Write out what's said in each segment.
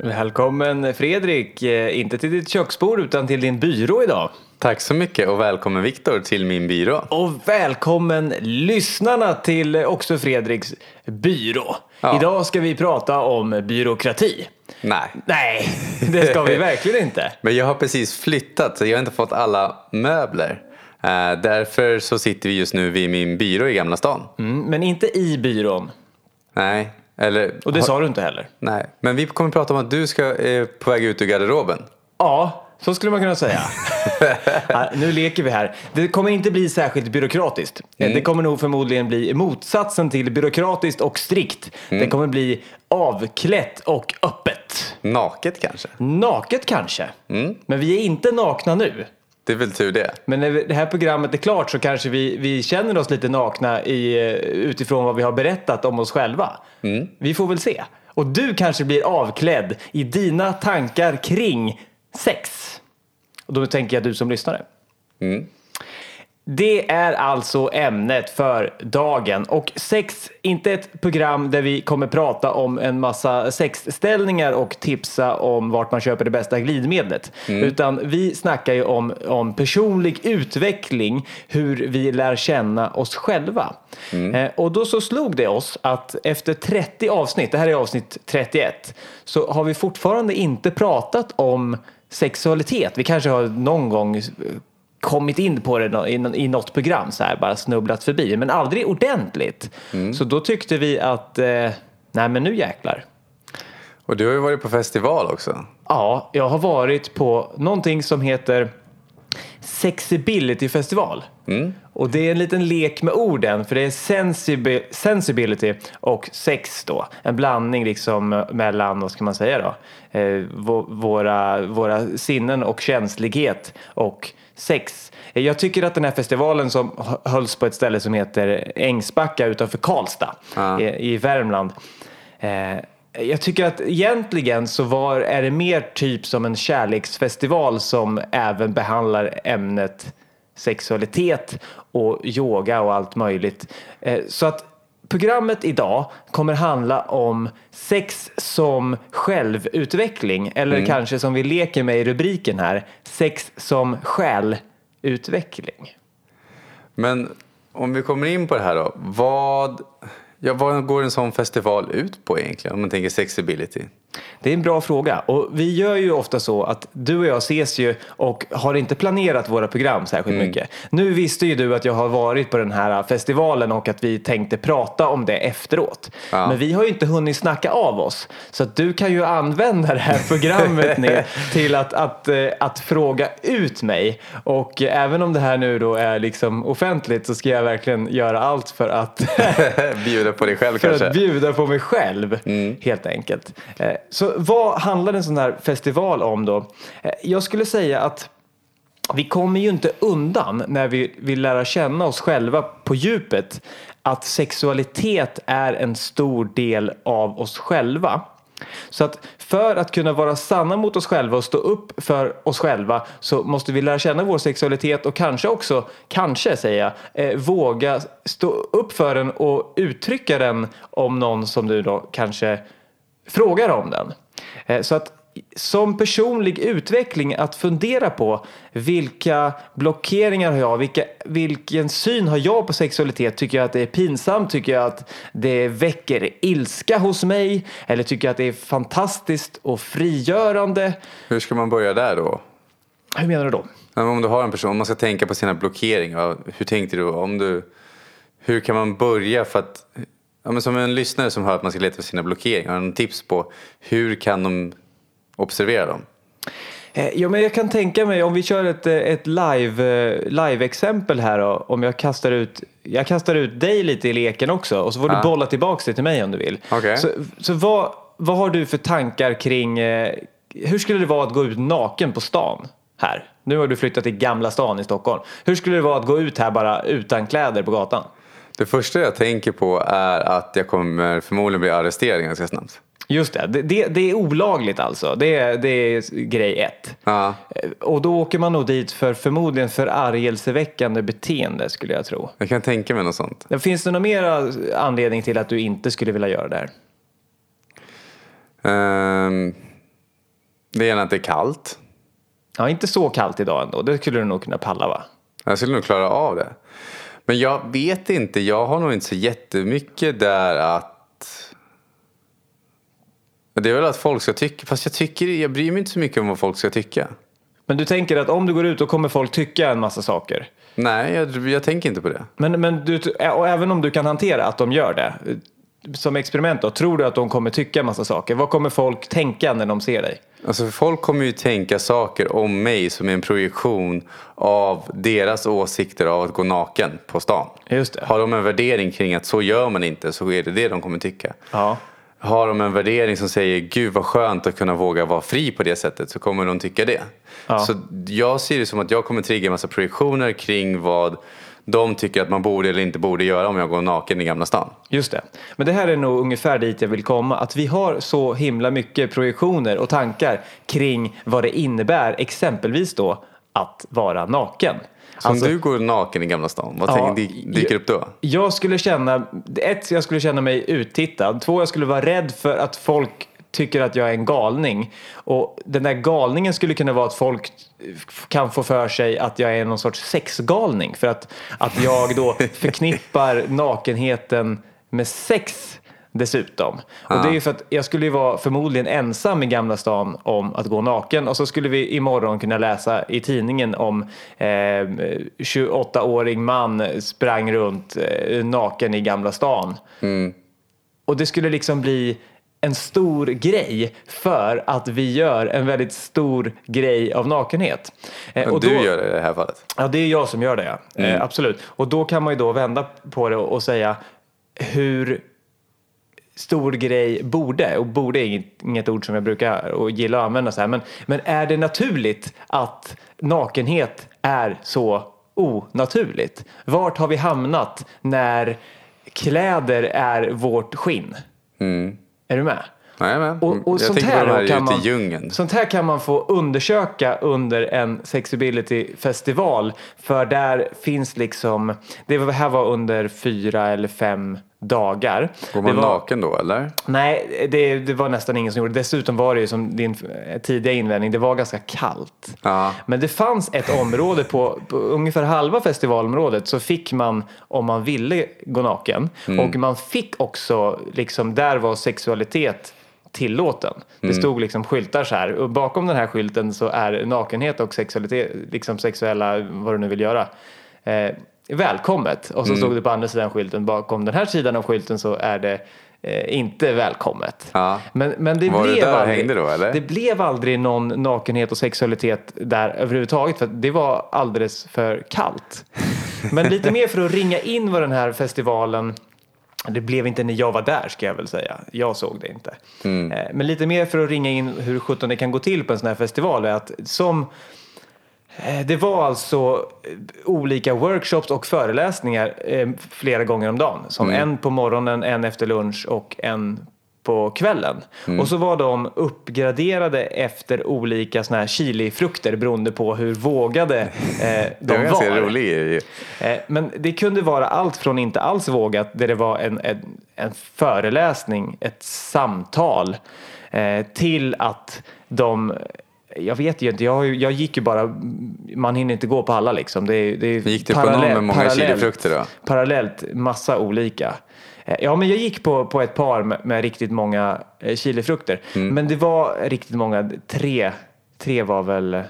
Välkommen Fredrik, eh, inte till ditt köksbord utan till din byrå idag. Tack så mycket och välkommen Viktor till min byrå. Och välkommen lyssnarna till också Fredriks byrå. Ja. Idag ska vi prata om byråkrati. Nej, Nej, det ska vi verkligen inte. men jag har precis flyttat så jag har inte fått alla möbler. Eh, därför så sitter vi just nu vid min byrå i Gamla stan. Mm, men inte i byrån. Nej, eller... Och det har- sa du inte heller. Nej, men vi kommer prata om att du ska eh, på väg ut ur garderoben. Ja, så skulle man kunna säga. Ja, nu leker vi här. Det kommer inte bli särskilt byråkratiskt. Mm. Det kommer nog förmodligen bli motsatsen till byråkratiskt och strikt. Mm. Det kommer bli avklätt och öppet. Naket kanske? Naket kanske. Mm. Men vi är inte nakna nu. Det är väl tur det. Men när det här programmet är klart så kanske vi, vi känner oss lite nakna i, eh, utifrån vad vi har berättat om oss själva. Mm. Vi får väl se. Och du kanske blir avklädd i dina tankar kring sex. Och då tänker jag du som lyssnare. Mm. Det är alltså ämnet för dagen. Och sex, inte ett program där vi kommer prata om en massa sexställningar och tipsa om vart man köper det bästa glidmedlet. Utan vi snackar ju om, om personlig utveckling, hur vi lär känna oss själva. Eh, och då så slog det oss att efter 30 avsnitt, det här är avsnitt 31, så har vi fortfarande inte pratat om sexualitet. Vi kanske har någon gång kommit in på det i, nå- i något program så här, bara snubblat förbi, men aldrig ordentligt. Så då tyckte vi att, eh, nej men nu jäklar. Och du har ju varit på festival också. Ja, jag har varit på någonting som heter Sexibility festival. Och det är en liten lek med orden för det är sensibi- sensibility och sex då. En blandning liksom mellan, vad ska man säga då, eh, vå- våra, våra sinnen och känslighet och sex. Jag tycker att den här festivalen som hö- hölls på ett ställe som heter Ängsbacka utanför Karlstad i, i Värmland. Eh, jag tycker att egentligen så var, är det mer typ som en kärleksfestival som även behandlar ämnet sexualitet och yoga och allt möjligt. Eh, så att programmet idag kommer handla om sex som självutveckling eller kanske som vi leker med i rubriken här, sex som själutveckling. Men om vi kommer in på det här då. Vad, ja, vad går en sån festival ut på egentligen? Om man tänker sexability. Det är en bra fråga och vi gör ju ofta så att du och jag ses ju och har inte planerat våra program särskilt mycket. Nu visste ju du att jag har varit på den här festivalen och att vi tänkte prata om det efteråt. Ja. Men vi har ju inte hunnit snacka av oss. Så att du kan ju använda det här programmet ner till att, att, eh, att fråga ut mig. Och eh, även om det här nu då är liksom offentligt så ska jag verkligen göra allt för att Bjuda på dig själv för kanske? att bjuda på mig själv, helt enkelt. Så vad handlar en sån här festival om då? Eh, jag skulle säga att vi kommer ju inte undan när vi vill lära känna oss själva på djupet att sexualitet är en stor del av oss själva. Så att för att kunna vara sanna mot oss själva och stå upp för oss själva så måste vi lära känna vår sexualitet och kanske också, kanske säger jag, eh, våga stå upp för den och uttrycka den om någon som du då kanske frågar om den. Eh, Så att som personlig utveckling att fundera på vilka blockeringar har jag, vilka, vilken syn har jag på sexualitet? Tycker jag att det är pinsamt? Tycker jag att det väcker ilska hos mig? Eller tycker jag att det är fantastiskt och frigörande? Hur ska man börja där då? Hur menar du då? Om du har en person, om man ska tänka på sina blockeringar. Hur tänkte du? Om du hur kan man börja för att... Ja, men som en lyssnare som hör att man ska leta efter sina blockeringar. Har du tips på hur kan de observera dem? Eh, Ja, men jag kan tänka mig om vi kör ett, eh, ett live, eh, live-exempel här då, om jag kastar ut jag kastar ut dig lite i leken också och så får Ja. du bolla tillbaka det till mig om du vill. Okej. Så, så vad, vad har du för tankar kring hur skulle det vara att gå ut naken på stan här? Nu har du flyttat till Gamla stan i Stockholm. Hur skulle det vara att gå ut här bara utan kläder på gatan? Det första jag tänker på är att jag kommer förmodligen bli arresterad ganska snabbt. Just det, det, det, det är olagligt alltså. Det, är- det är grej ett. Ja. Eh, Och då åker man nog dit för förmodligen förargelseväckande beteende skulle jag tro. Jag kan tänka mig något sånt. Finns det någon mer anledning till att du inte skulle vilja göra det här? Ehm, Det ena att det är kallt. Ja, inte så kallt idag ändå. Det skulle du nog kunna palla va? Jag skulle nog klara av det. Men jag vet inte, jag har nog inte så jättemycket där att... Det är väl att folk ska tycka, fast jag tycker, jag bryr mig inte så mycket om vad folk ska tycka. Men du tänker att om du går ut då kommer folk tycka en massa saker? Nej, jag, jag tänker inte på det. Men, men du, och även om du kan hantera att de gör det, som experiment då, tror du att de kommer tycka massa saker? Vad kommer folk tänka när de ser dig? Alltså folk kommer ju tänka saker om mig som är en projektion av deras åsikter av att gå naken på stan. Just det. Har de en värdering kring att så gör man inte så är det det de kommer tycka. Ja. Har de en värdering som säger gud vad skönt att kunna våga vara fri på det sättet så kommer de tycka det. Ja. Så jag ser det som att jag kommer trigga en massa projektioner kring vad de tycker att man borde eller inte borde göra om jag går naken i Gamla stan. Just det. Men det här är nog ungefär dit jag vill komma. Att vi har så himla mycket projektioner och tankar kring vad det innebär, exempelvis då att vara naken. Så Alltså- om du går naken i Gamla stan, vad Ja, tänker, dy- dyker upp då? Jag skulle känna, ett, jag skulle känna mig uttittad. Två, jag skulle vara rädd för att folk tycker att jag är en galning. Och den där galningen skulle kunna vara att folk kan få för sig att jag är någon sorts sexgalning. För att, att jag då förknippar nakenheten med sex dessutom. Och det är ju för att jag skulle ju vara förmodligen ensam i Gamla stan om att gå naken och så skulle vi imorgon kunna läsa i tidningen om eh, 28-åring man sprang runt eh, naken i Gamla stan. Och det skulle liksom bli en stor grej för att vi gör en väldigt stor grej av nakenhet. Eh, Men och du då- gör det i det här fallet. Ja, det är jag som gör det, ja. Eh, absolut. Och då kan man ju då vända på det och säga hur stor grej borde, och borde är inget, inget ord som jag brukar och gilla att använda så här, men, men är det naturligt att nakenhet är så onaturligt? Vart har vi hamnat när kläder är vårt skinn? Är du med? Nej, men. Och, och jag sånt här, här kan man, sånt här kan man få undersöka under en Sexability-festival. För där finns liksom, det här var under fyra eller fem dagar. Går man var, naken då eller? Nej, det, det var nästan ingen som gjorde det. Dessutom var det ju som din tidiga invändning, det var ganska kallt. Ja. Men det fanns ett område på, på ungefär halva festivalområdet så fick man om man ville gå naken. Och man fick också, liksom där var sexualitet tillåten. Det stod liksom skyltar så här och bakom den här skylten så är nakenhet och sexualitet, liksom sexuella, vad du nu vill göra. Eh, välkommet. Och så stod det på andra sidan skylten, bakom den här sidan av skylten så är det eh, inte välkommet. Ja. Men, men det Var det blev där aldrig, då? Det blev aldrig någon nakenhet och sexualitet där överhuvudtaget för det var alldeles för kallt. Men lite mer för att ringa in vad den här festivalen det blev inte när jag var där ska jag väl säga. Jag såg det inte. Mm. Eh, Men lite mer för att ringa in hur sjutton det kan gå till på en sån här festival är att som Det var alltså eh, olika workshops och föreläsningar eh, flera gånger om dagen. Som en på morgonen, en efter lunch och en på kvällen. Och så var de uppgraderade efter olika såna här chilifrukter beroende på hur vågade eh, Det de var var. rolig. Eh, Men det kunde vara allt från inte alls vågat, där det var en, en, en föreläsning, ett samtal, eh, till att de jag vet ju inte, jag, jag gick ju bara, man hinner inte gå på alla liksom. Det, är- det är Gick du på någon med många chilifrukter då? Parallellt, massa olika. Eh, Ja, men jag gick på, på ett par med, med riktigt många eh, chilifrukter. Mm. Men det var riktigt många, tre, tre var väl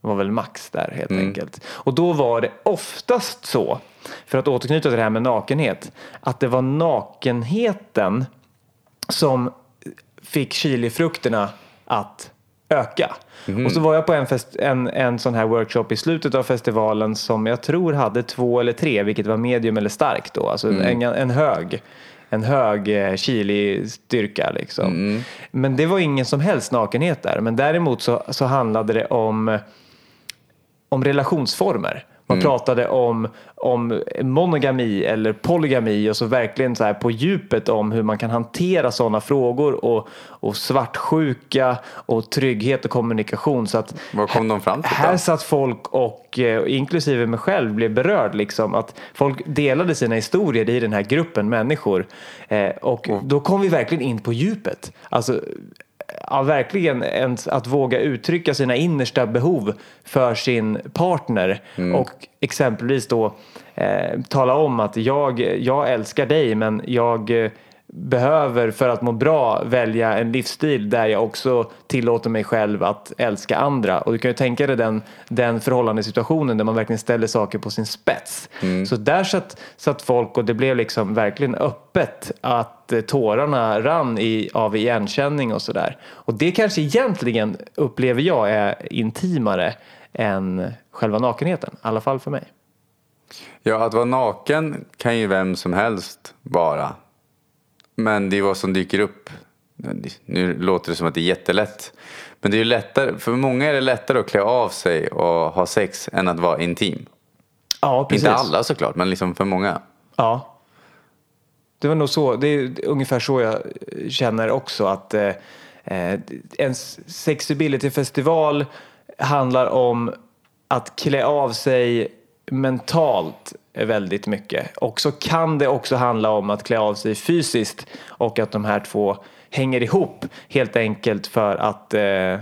var väl max där helt Mm. enkelt. Och då var det oftast så, för att återknyta till det här med nakenhet, att det var nakenheten som fick chilifrukterna att öka. Mhm. Och så var jag på en, fest, en, en sån här workshop i slutet av festivalen som jag tror hade två eller tre, vilket var medium eller starkt då, alltså Mm. en, en hög en hög eh, chili-styrka liksom. Mm. Men det var ingen som helst nakenhet där. Men däremot så, så handlade det om om relationsformer. Man pratade om, om monogami eller polygami och så verkligen så här på djupet om hur man kan hantera sådana frågor och, och svartsjuka och trygghet och kommunikation. Så att Vad kom de fram till här då? satt folk och eh, inklusive mig själv blev berörd liksom att folk delade sina historier i den här gruppen människor eh, och då kom vi verkligen in på djupet. Alltså ja, verkligen ens att våga uttrycka sina innersta behov för sin partner. Och exempelvis då eh, tala om att jag, jag älskar dig men jag eh, behöver för att må bra välja en livsstil där jag också tillåter mig själv att älska andra. Och du kan ju tänka dig den, den förhållandesituationen där man verkligen ställer saker på sin spets. Så där satt, satt folk och det blev liksom verkligen öppet att eh, tårarna rann i, av igenkänning och sådär. Och det kanske egentligen upplever jag är intimare än själva nakenheten, i alla fall för mig. Ja, att vara naken kan ju vem som helst vara. Men det är vad som dyker upp. Nu låter det som att det är jättelätt. Men det är ju lättare, för många är det lättare att klä av sig och ha sex än att vara intim. Ja, precis. Inte alla såklart, men liksom för många. Ja. Det var nog så, det är ungefär så jag känner också att eh, en sexability-festival handlar om att klä av sig mentalt väldigt mycket. Och så kan det också handla om att klä av sig fysiskt och att de här två hänger ihop helt enkelt för att eh,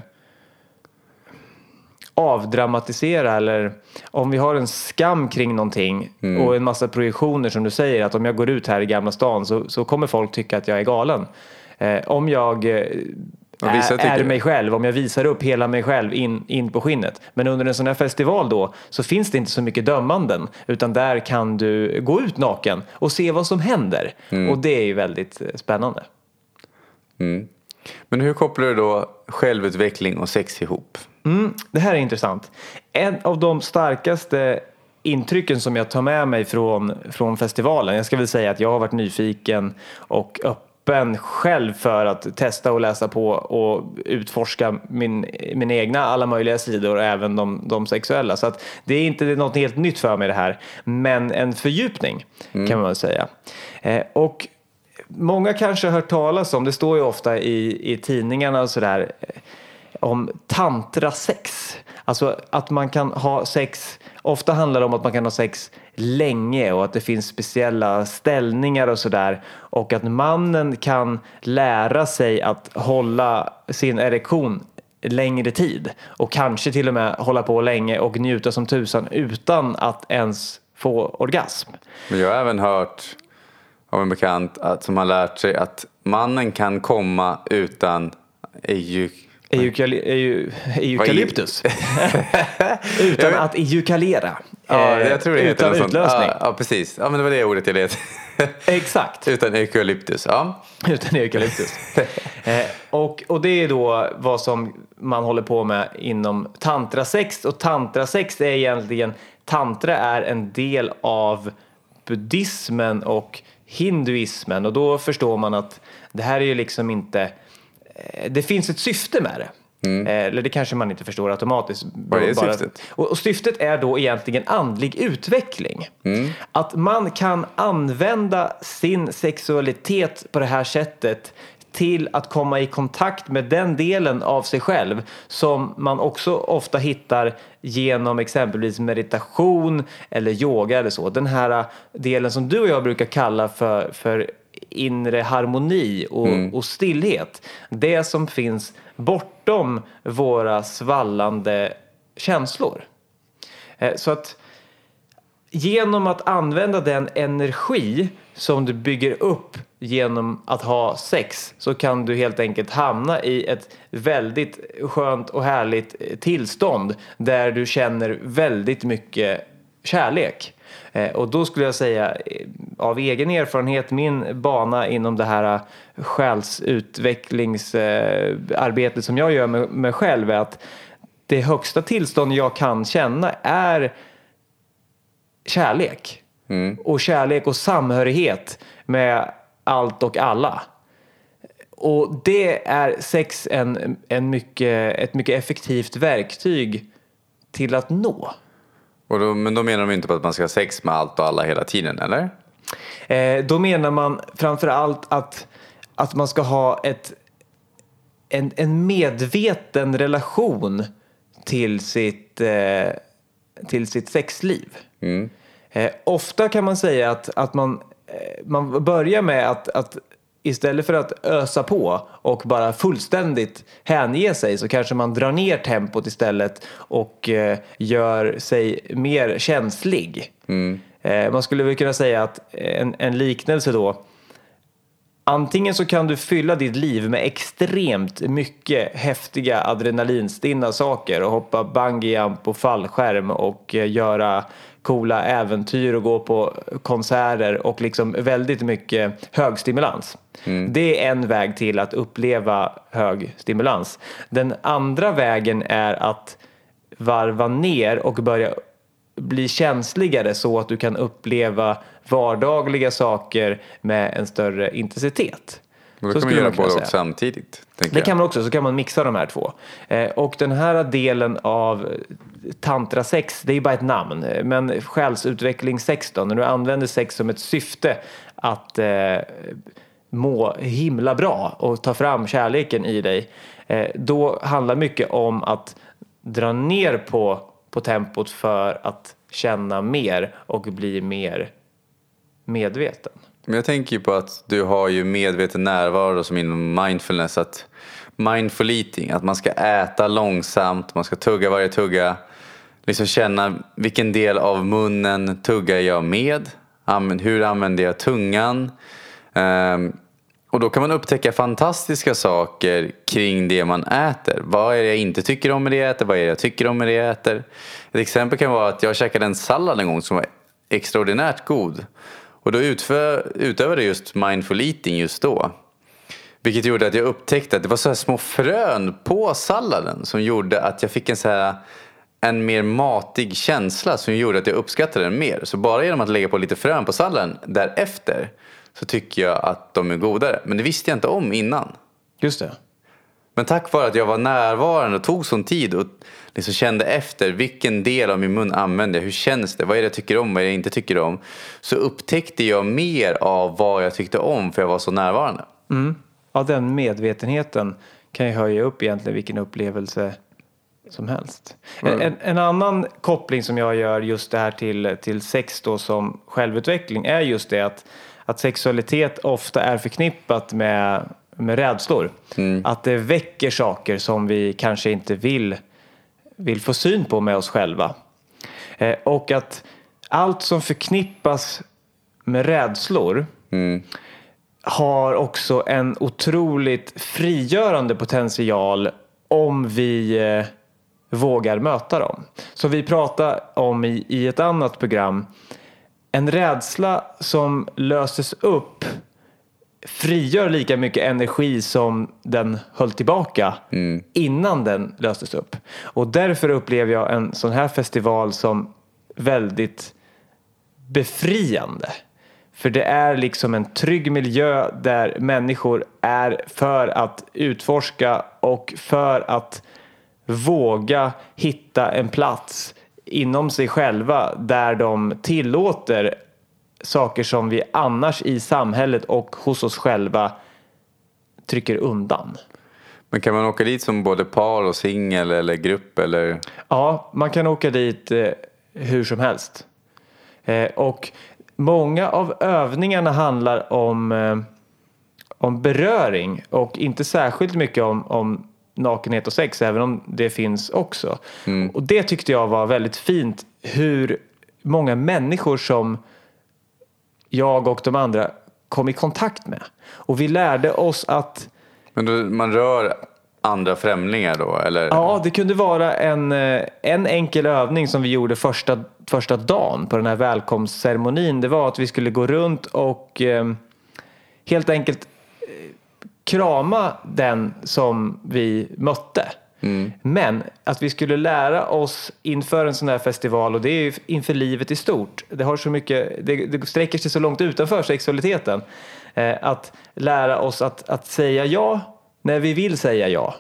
avdramatisera eller om vi har en skam kring någonting och en massa projektioner som du säger att om jag går ut här i Gamla stan så, så kommer folk tycka att jag är galen. Eh, om jag eh, är, mig själv, om jag visar upp hela mig själv in, in på skinnet. Men under en sån här festival då så finns det inte så mycket dömanden utan där kan du gå ut naken och se vad som händer. Och det är ju väldigt eh, spännande. Men hur kopplar du då självutveckling och sex ihop? Mm, det här är intressant. En av de starkaste intrycken som jag tar med mig från, från festivalen, jag ska väl säga att jag har varit nyfiken och öppen själv för att testa och läsa på och utforska min, min egna alla möjliga sidor och även de, de sexuella. Så att det är inte något helt nytt för mig det här, men en fördjupning kan man väl säga. Eh, och Många kanske har hört talas om, det står ju ofta i, i tidningarna och sådär, eh, om tantrasex. Alltså att man kan ha sex, ofta handlar det om att man kan ha sex länge och att det finns speciella ställningar och sådär. Och att mannen kan lära sig att hålla sin erektion längre tid och kanske till och med hålla på länge och njuta som tusan utan att ens få orgasm. Men jag har även hört av en bekant att, som har lärt sig att mannen kan komma utan ejuk... Eu- eukalyptus. utan att eukalera. Ja, Eh, jag tror det heter Utan utlösning. Ja, ja, precis. Ja, men det var det ordet jag letade. Exakt. utan eukalyptus. Ja. Utan eukalyptus. eh, och, och det är då vad som man håller på med inom tantrasex. Och tantrasex är egentligen, tantra är en del av buddhismen och hinduismen. Och då förstår man att det här är ju liksom inte, eh, det finns ett syfte med det. Eh, Eller det kanske man inte förstår automatiskt. Mm. Vad är Bara- syftet? och, och syftet är då egentligen andlig utveckling. Mm. Att man kan använda sin sexualitet på det här sättet till att komma i kontakt med den delen av sig själv som man också ofta hittar genom exempelvis meditation eller yoga eller så. Den här delen som du och jag brukar kalla för, för inre harmoni och, och stillhet. Det som finns bortom våra svallande känslor. Eh, Så att genom att använda den energi som du bygger upp genom att ha sex så kan du helt enkelt hamna i ett väldigt skönt och härligt eh, tillstånd där du känner väldigt mycket kärlek. Eh, Och då skulle jag säga eh, av egen erfarenhet, min bana inom det här eh, själsutvecklingsarbetet som jag gör med mig själv är att det högsta tillstånd jag kan känna är kärlek. Och kärlek och samhörighet med allt och alla. Och det är sex en, en mycket, ett mycket effektivt verktyg till att nå. Och då, men då menar de inte på att man ska ha sex med allt och alla hela tiden, eller? Eh, då menar man framför allt att, att man ska ha ett, en, en medveten relation till sitt, eh, till sitt sexliv. Eh, ofta kan man säga att, att man, eh, man börjar med att, att istället för att ösa på och bara fullständigt hänge sig så kanske man drar ner tempot istället och eh, gör sig mer känslig. Eh, man skulle väl kunna säga att en, en liknelse då Antingen så kan du fylla ditt liv med extremt mycket häftiga adrenalinstinna saker och hoppa bungyjump och fallskärm och eh, göra coola äventyr och gå på konserter och liksom väldigt mycket hög stimulans. Det är en väg till att uppleva hög stimulans. Den andra vägen är att varva ner och börja bli känsligare så att du kan uppleva vardagliga saker med en större intensitet. Och då Så kan man göra säga. och samtidigt. Det jag. kan man också, så kan man mixa de här två. Eh, och den här delen av tantrasex, det är ju bara ett namn, eh, men själsutvecklingssex då, när du använder sex som ett syfte att eh, må himla bra och ta fram kärleken i dig, eh, då handlar mycket om att dra ner på, på tempot för att känna mer och bli mer medveten. Men jag tänker ju på att du har ju medveten närvaro som inom mindfulness. Att mindful eating, att man ska äta långsamt, man ska tugga varje tugga. Liksom känna vilken del av munnen tuggar jag med? Hur använder jag tungan? Ehm, och då kan man upptäcka fantastiska saker kring det man äter. Vad är det jag inte tycker om med det jag äter? Vad är det jag tycker om med det jag äter? Ett exempel kan vara att jag käkade en sallad en gång som var extraordinärt god. Och då utför, utövade jag just mindful eating just då. Vilket gjorde att jag upptäckte att det var så här små frön på salladen som gjorde att jag fick en så här en mer matig känsla som gjorde att jag uppskattade den mer. Så bara genom att lägga på lite frön på salladen därefter så tycker jag att de är godare. Men det visste jag inte om innan. Just det. Men tack vare att jag var närvarande och tog sån tid och liksom kände efter vilken del av min mun använder jag, hur känns det, vad är det jag tycker om, vad är det jag inte tycker om. Så upptäckte jag mer av vad jag tyckte om för jag var så närvarande. Ja, den medvetenheten kan ju höja upp egentligen vilken upplevelse som helst. En, en, en annan koppling som jag gör just det här till, till sex då som självutveckling är just det att, att sexualitet ofta är förknippat med, med rädslor. Att det väcker saker som vi kanske inte vill, vill få syn på med oss själva. Eh, och att allt som förknippas med rädslor har också en otroligt frigörande potential om vi eh, vågar möta dem. Så vi pratade om i, i ett annat program. En rädsla som löses upp frigör lika mycket energi som den höll tillbaka innan den löstes upp. Och därför upplever jag en sån här festival som väldigt befriande. För det är liksom en trygg miljö där människor är för att utforska och för att våga hitta en plats inom sig själva där de tillåter saker som vi annars i samhället och hos oss själva trycker undan. Men kan man åka dit som både par och singel eller grupp eller? Ja, man kan åka dit eh, hur som helst. Eh, och många av övningarna handlar om, eh, om beröring och inte särskilt mycket om, om nakenhet och sex, även om det finns också. Och det tyckte jag var väldigt fint, hur många människor som jag och de andra kom i kontakt med. Och vi lärde oss att Men då, man rör andra främlingar då eller? Ja, det kunde vara en, eh, en enkel övning som vi gjorde första, första dagen på den här välkomstceremonin. Det var att vi skulle gå runt och eh, helt enkelt eh, krama den som vi mötte. Men att vi skulle lära oss inför en sån här festival och det är ju inför livet i stort. Det, har så mycket, det, det sträcker sig så långt utanför sexualiteten. Eh, att lära oss att, att säga ja när vi vill säga ja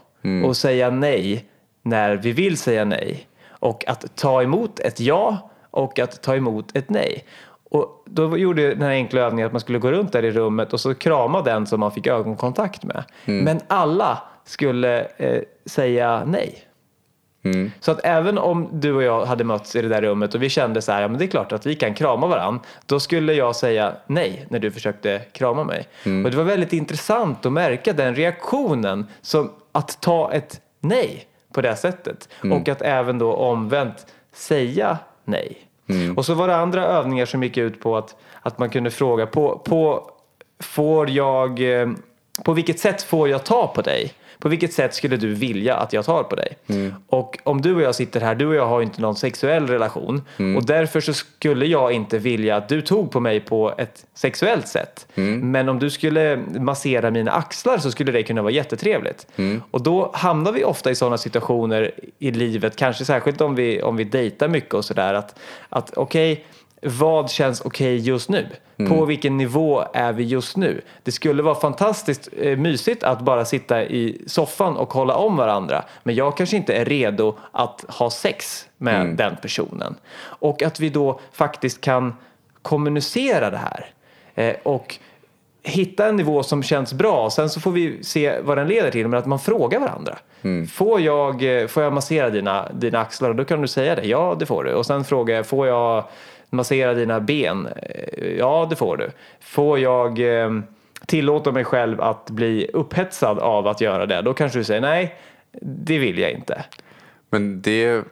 och säga nej när vi vill säga nej. Och att ta emot ett ja och att ta emot ett nej. Och då gjorde jag den här enkla övningen att man skulle gå runt där i rummet och så krama den som man fick ögonkontakt med. Men alla skulle eh, säga nej. Så att även om du och jag hade mötts i det där rummet och vi kände så här, ja men det är klart att vi kan krama varandra. Då skulle jag säga nej när du försökte krama mig. Och det var väldigt intressant att märka den reaktionen som att ta ett nej på det sättet. Och att även då omvänt säga nej. Och så var det andra övningar som gick ut på att, att man kunde fråga på, på får jag, eh, på vilket sätt får jag ta på dig? På vilket sätt skulle du vilja att jag tar på dig? Och om du och jag sitter här, du och jag har inte någon sexuell relation och därför så skulle jag inte vilja att du tog på mig på ett sexuellt sätt. Men om du skulle massera mina axlar så skulle det kunna vara jättetrevligt. Och då hamnar vi ofta i sådana situationer i livet, kanske särskilt om vi, om vi dejtar mycket och sådär, att, att okej, vad känns okej just nu? På vilken nivå är vi just nu? Det skulle vara fantastiskt eh, mysigt att bara sitta i soffan och hålla om varandra. Men jag kanske inte är redo att ha sex med den personen. Och att vi då faktiskt kan kommunicera det här. Eh, och hitta en nivå som känns bra. Sen så får vi se vad den leder till. Men att man frågar varandra. Får, jag, eh, får jag massera dina, dina axlar? Och då kan du säga det. Ja, det får du. Och sen frågar jag, får jag massera dina ben? Eh, Ja, det får du. Får jag eh, tillåta mig själv att bli upphetsad av att göra det? Då kanske du säger nej, det vill jag inte. Men det...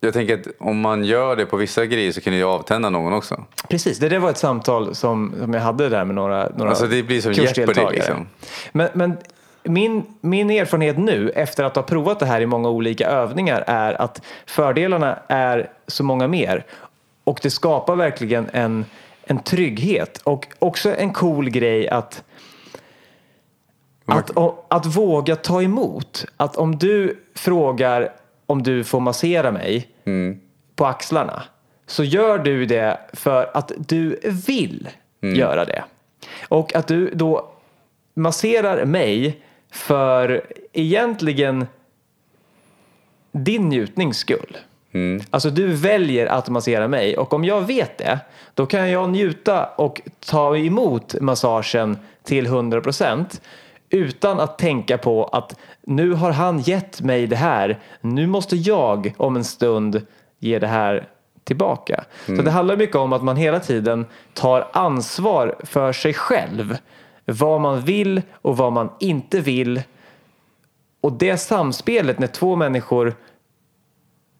Jag tänker att om man gör det på vissa grejer så kan det ju avtända någon också. Precis, det där var ett samtal som, som jag hade där med några, några Alltså det blir som. Jeopardy liksom. Men, men min, min erfarenhet nu efter att ha provat det här i många olika övningar är att fördelarna är så många mer. Och det skapar verkligen en, en trygghet och också en cool grej att att, att våga ta emot. Att om du frågar om du får massera mig på axlarna så gör du det för att du vill göra det. Och att du då masserar mig för egentligen din njutnings skull. Alltså du väljer att massera mig och om jag vet det då kan jag njuta och ta emot massagen till 100% utan att tänka på att nu har han gett mig det här. Nu måste jag om en stund ge det här tillbaka. Så det handlar mycket om att man hela tiden tar ansvar för sig själv. Vad man vill och vad man inte vill. Och det samspelet när två människor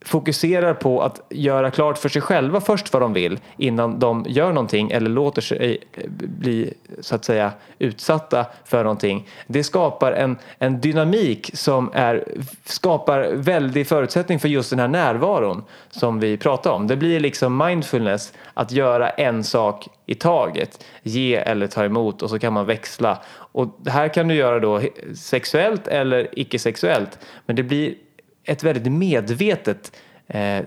fokuserar på att göra klart för sig själva först vad de vill innan de gör någonting eller låter sig eh, bli så att säga utsatta för någonting. Det skapar en, en dynamik som är, skapar väldig förutsättning för just den här närvaron som vi pratar om. Det blir liksom mindfulness att göra en sak i taget. Ge eller ta emot och så kan man växla. Och det här kan du göra då sexuellt eller icke-sexuellt. Men det blir ett väldigt medvetet eh,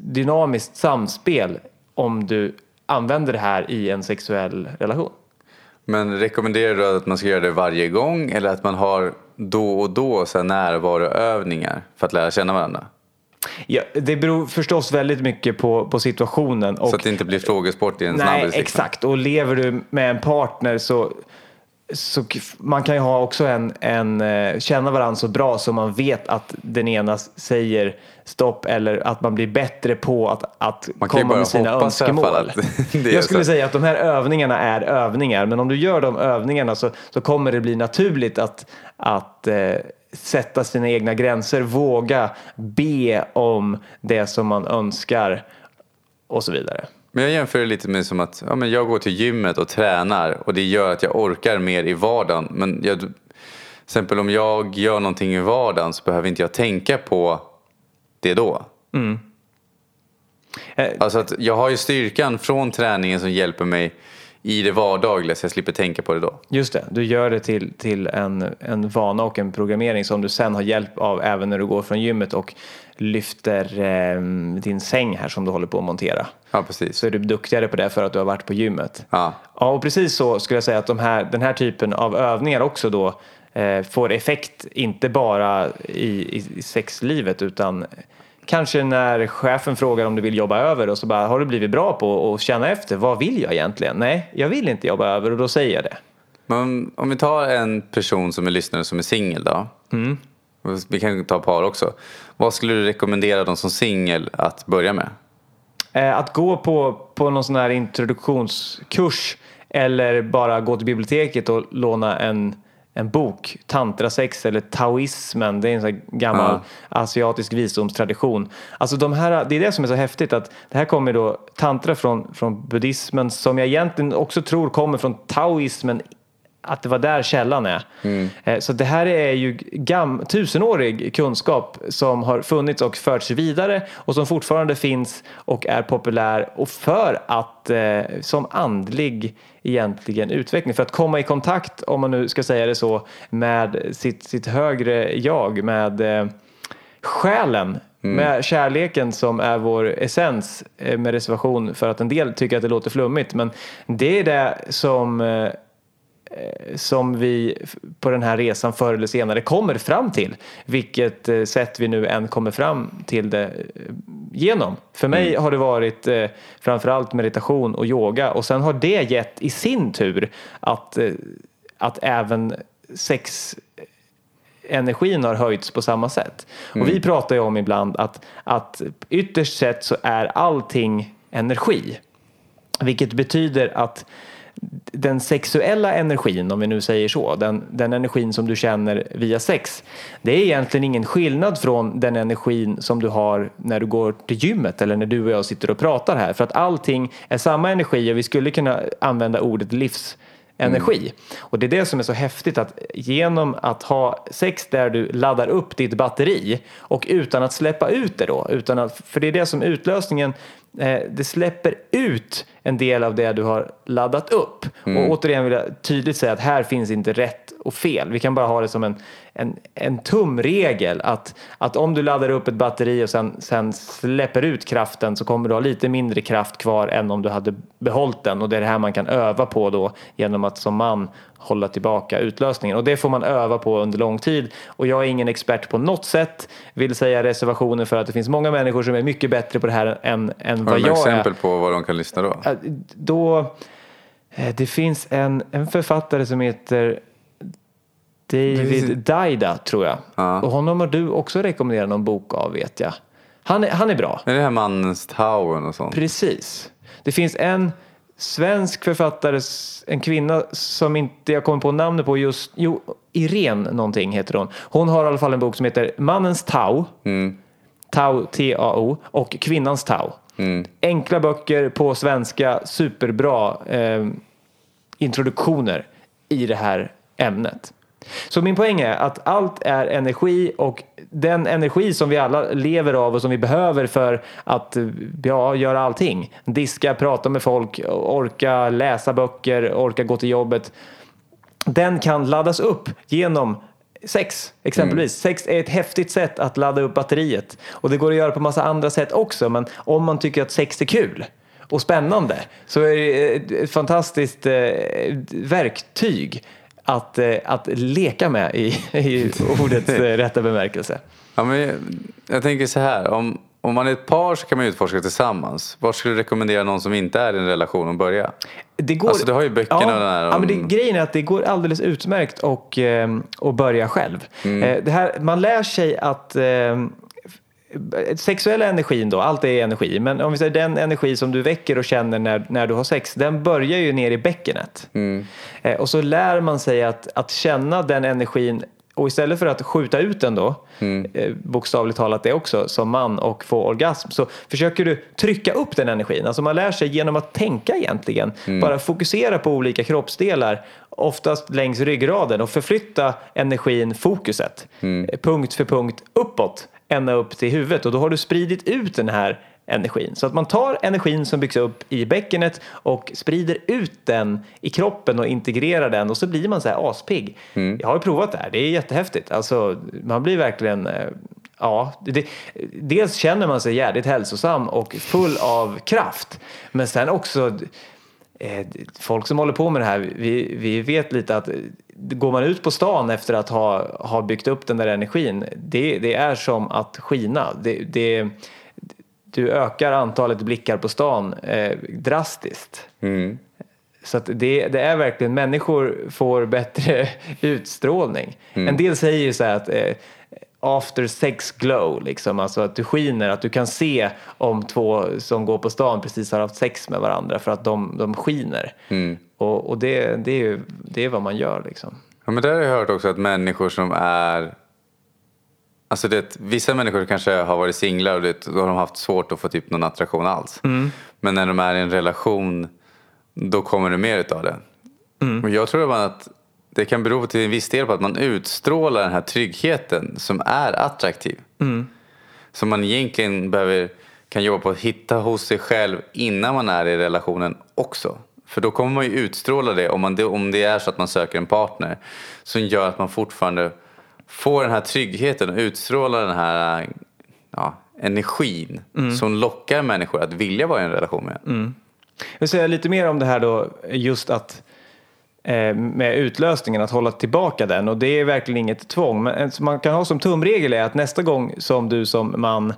dynamiskt samspel om du använder det här i en sexuell relation. Men rekommenderar du att man ska göra det varje gång eller att man har då och då så här närvaroövningar för att lära känna varandra? Ja, det beror förstås väldigt mycket på, på situationen. Och, så att det inte blir frågesport i en Nej, snabbis. liksom. exakt. Och lever du med en partner så, så man kan ju ha också en, en eh, känna varandra så bra så man vet att den ena säger stopp eller att man blir bättre på att, att Man komma med sina önskemål. Jag skulle så. säga att de här övningarna är övningar men om du gör de övningarna så, så kommer det bli naturligt att, att eh, sätta sina egna gränser, våga be om det som man önskar och så vidare. Men jag jämför det lite med som att ja, men jag går till gymmet och tränar och det gör att jag orkar mer i vardagen. Men jag, till exempel om jag gör någonting i vardagen så behöver inte jag tänka på det då. Eh, Alltså att jag har ju styrkan från träningen som hjälper mig i det vardagliga så jag slipper tänka på det då. Just det, du gör det till, till en, en vana och en programmering som du sen har hjälp av även när du går från gymmet och lyfter eh, din säng här som du håller på att montera. Ja, precis. Så är du duktigare på det för att du har varit på gymmet. Ja. Ja, och precis så skulle jag säga att de här, den här typen av övningar också då eh, får effekt inte bara i, i, sexlivet utan kanske när chefen frågar om du vill jobba över och så bara har du blivit bra på att känna efter vad vill jag egentligen? Nej, jag vill inte jobba över och då säger jag det. Men om vi tar en person som är lyssnare som är singel då. vi kan ta par också. Vad skulle du rekommendera de som singel att börja med? Eh, att gå på, på någon sån här introduktionskurs eller bara gå till biblioteket och låna en, en bok, tantrasex eller taoismen, det är en sån gammal ja. asiatisk visdomstradition. Alltså de här, det är det som är så häftigt att det här kommer då tantra från, från buddhismen som jag egentligen också tror kommer från taoismen att det var där källan är. Mm. Eh, så det här är ju gam, tusenårig kunskap som har funnits och förts vidare och som fortfarande finns och är populär och för att eh, som andlig egentligen utveckling. För att komma i kontakt, om man nu ska säga det så, med sitt, sitt högre jag, med eh, själen Mm. Med kärleken som är vår essens med reservation för att en del tycker att det låter flummigt men det är det som som vi på den här resan förr eller senare kommer fram till. Vilket eh, sätt vi nu än kommer fram till det eh, genom. För mig mm. har det varit framförallt meditation och yoga och sen har det gett i sin tur att, att även sex energin har höjts på samma sätt. Mm. Och vi pratar ju om ibland att, att ytterst sett så är allting energi. Vilket betyder att den sexuella energin, om vi nu säger så, den, den energin som du känner via sex, det är egentligen ingen skillnad från den energin som du har när du går till gymmet eller när du och jag sitter och pratar här. För att allting är samma energi och vi skulle kunna använda ordet livs energi. Mm. Och det är det som är så häftigt att genom att ha sex där du laddar upp ditt batteri och utan att släppa ut det då, utan att, för det är det som utlösningen det släpper ut en del av det du har laddat upp. Mm. Och återigen vill jag tydligt säga att här finns inte rätt och fel. Vi kan bara ha det som en, en, en tumregel att, att om du laddar upp ett batteri och sen, sen släpper ut kraften så kommer du ha lite mindre kraft kvar än om du hade behållit den och det är det här man kan öva på då genom att som man hålla tillbaka utlösningen och det får man öva på under lång tid och jag är ingen expert på något sätt vill säga reservationer för att det finns många människor som är mycket bättre på det här än, än vad jag är. Har du exempel på vad de kan lyssna då? Då eh, det finns en, en författare som heter David Daida tror jag. Ja. Och honom har du också rekommenderat någon bok av vet jag. Han är, han är bra. Är det här Mannens Tauen och sånt? Precis. Det finns en svensk författare, en kvinna som inte jag kommer på namnet på just, jo, Irene någonting heter hon. Hon har i alla fall en bok som heter Mannens Tau, mm. Tau T-A-O och Kvinnans Tau. Mm. Enkla böcker på svenska, superbra eh, introduktioner i det här ämnet. Så min poäng är att allt är energi och den energi som vi alla lever av och som vi behöver för att ja, göra allting. Diska, prata med folk, orka läsa böcker, orka gå till jobbet. Den kan laddas upp genom sex exempelvis. Mm. Sex är ett häftigt sätt att ladda upp batteriet och det går att göra på massa andra sätt också men om man tycker att sex är kul och spännande så är det ett fantastiskt eh, verktyg att, eh, att leka med i, i ordets eh, rätta bemärkelse. Ja, men jag tänker så här, om, om man är ett par så kan man utforska tillsammans. Var skulle du rekommendera någon som inte är i en relation att börja? Det går, alltså du har ju böckerna ja, där. Om... Ja, men det, grejen är att det går alldeles utmärkt att, eh, att börja själv. Mm. Det här, man lär sig att sexuella energin då, allt är energi, men om vi säger den energi som du väcker och känner när, när du har sex, den börjar ju ner i bäckenet. Mm. Eh, och så lär man sig att, att känna den energin och istället för att skjuta ut den då, mm. eh, bokstavligt talat det också, som man och få orgasm, så försöker du trycka upp den energin. Alltså man lär sig genom att tänka egentligen, mm. bara fokusera på olika kroppsdelar, oftast längs ryggraden och förflytta energin, fokuset, mm. punkt för punkt uppåt ända upp till huvudet och då har du spridit ut den här energin. Så att man tar energin som byggs upp i bäckenet och sprider ut den i kroppen och integrerar den och så blir man så här aspigg. Mm. Jag har ju provat det här, det är jättehäftigt. Alltså, man blir verkligen eh, Ja, det, dels känner man sig jävligt hälsosam och full av kraft. Men sen också folk som håller på med det här, vi, vi vet lite att går man ut på stan efter att ha, ha byggt upp den där energin, det, det är som att skina. Det, det, du ökar antalet blickar på stan eh, drastiskt. Mm. Så det, det, är verkligen, människor får bättre utstrålning. Mm. En del säger ju så här att eh, after sex glow, liksom. alltså att du skiner, att du kan se om två som går på stan precis har haft sex med varandra för att de, de skiner. Och, och det, det, är ju, det är vad man gör liksom. Ja, men där har jag hört också att människor som är... Alltså det, vissa människor kanske har varit singlar och det, då har de haft svårt att få typ någon attraktion alls. Men när de är i en relation då kommer det mer utav det. Och jag tror att det kan bero till en viss del på att man utstrålar den här tryggheten som är attraktiv. Som man egentligen behöver, kan jobba på att hitta hos sig själv innan man är i relationen också. För då kommer man ju utstråla det om, man, om det är så att man söker en partner som gör att man fortfarande får den här tryggheten och utstrålar den här ja, energin som lockar människor att vilja vara i en relation med en. Jag vill säga lite mer om det här då, just att Eh, med utlösningen, att hålla tillbaka den. Och det är verkligen inget tvång. Men eh, en man kan ha som tumregel är att nästa gång som du som man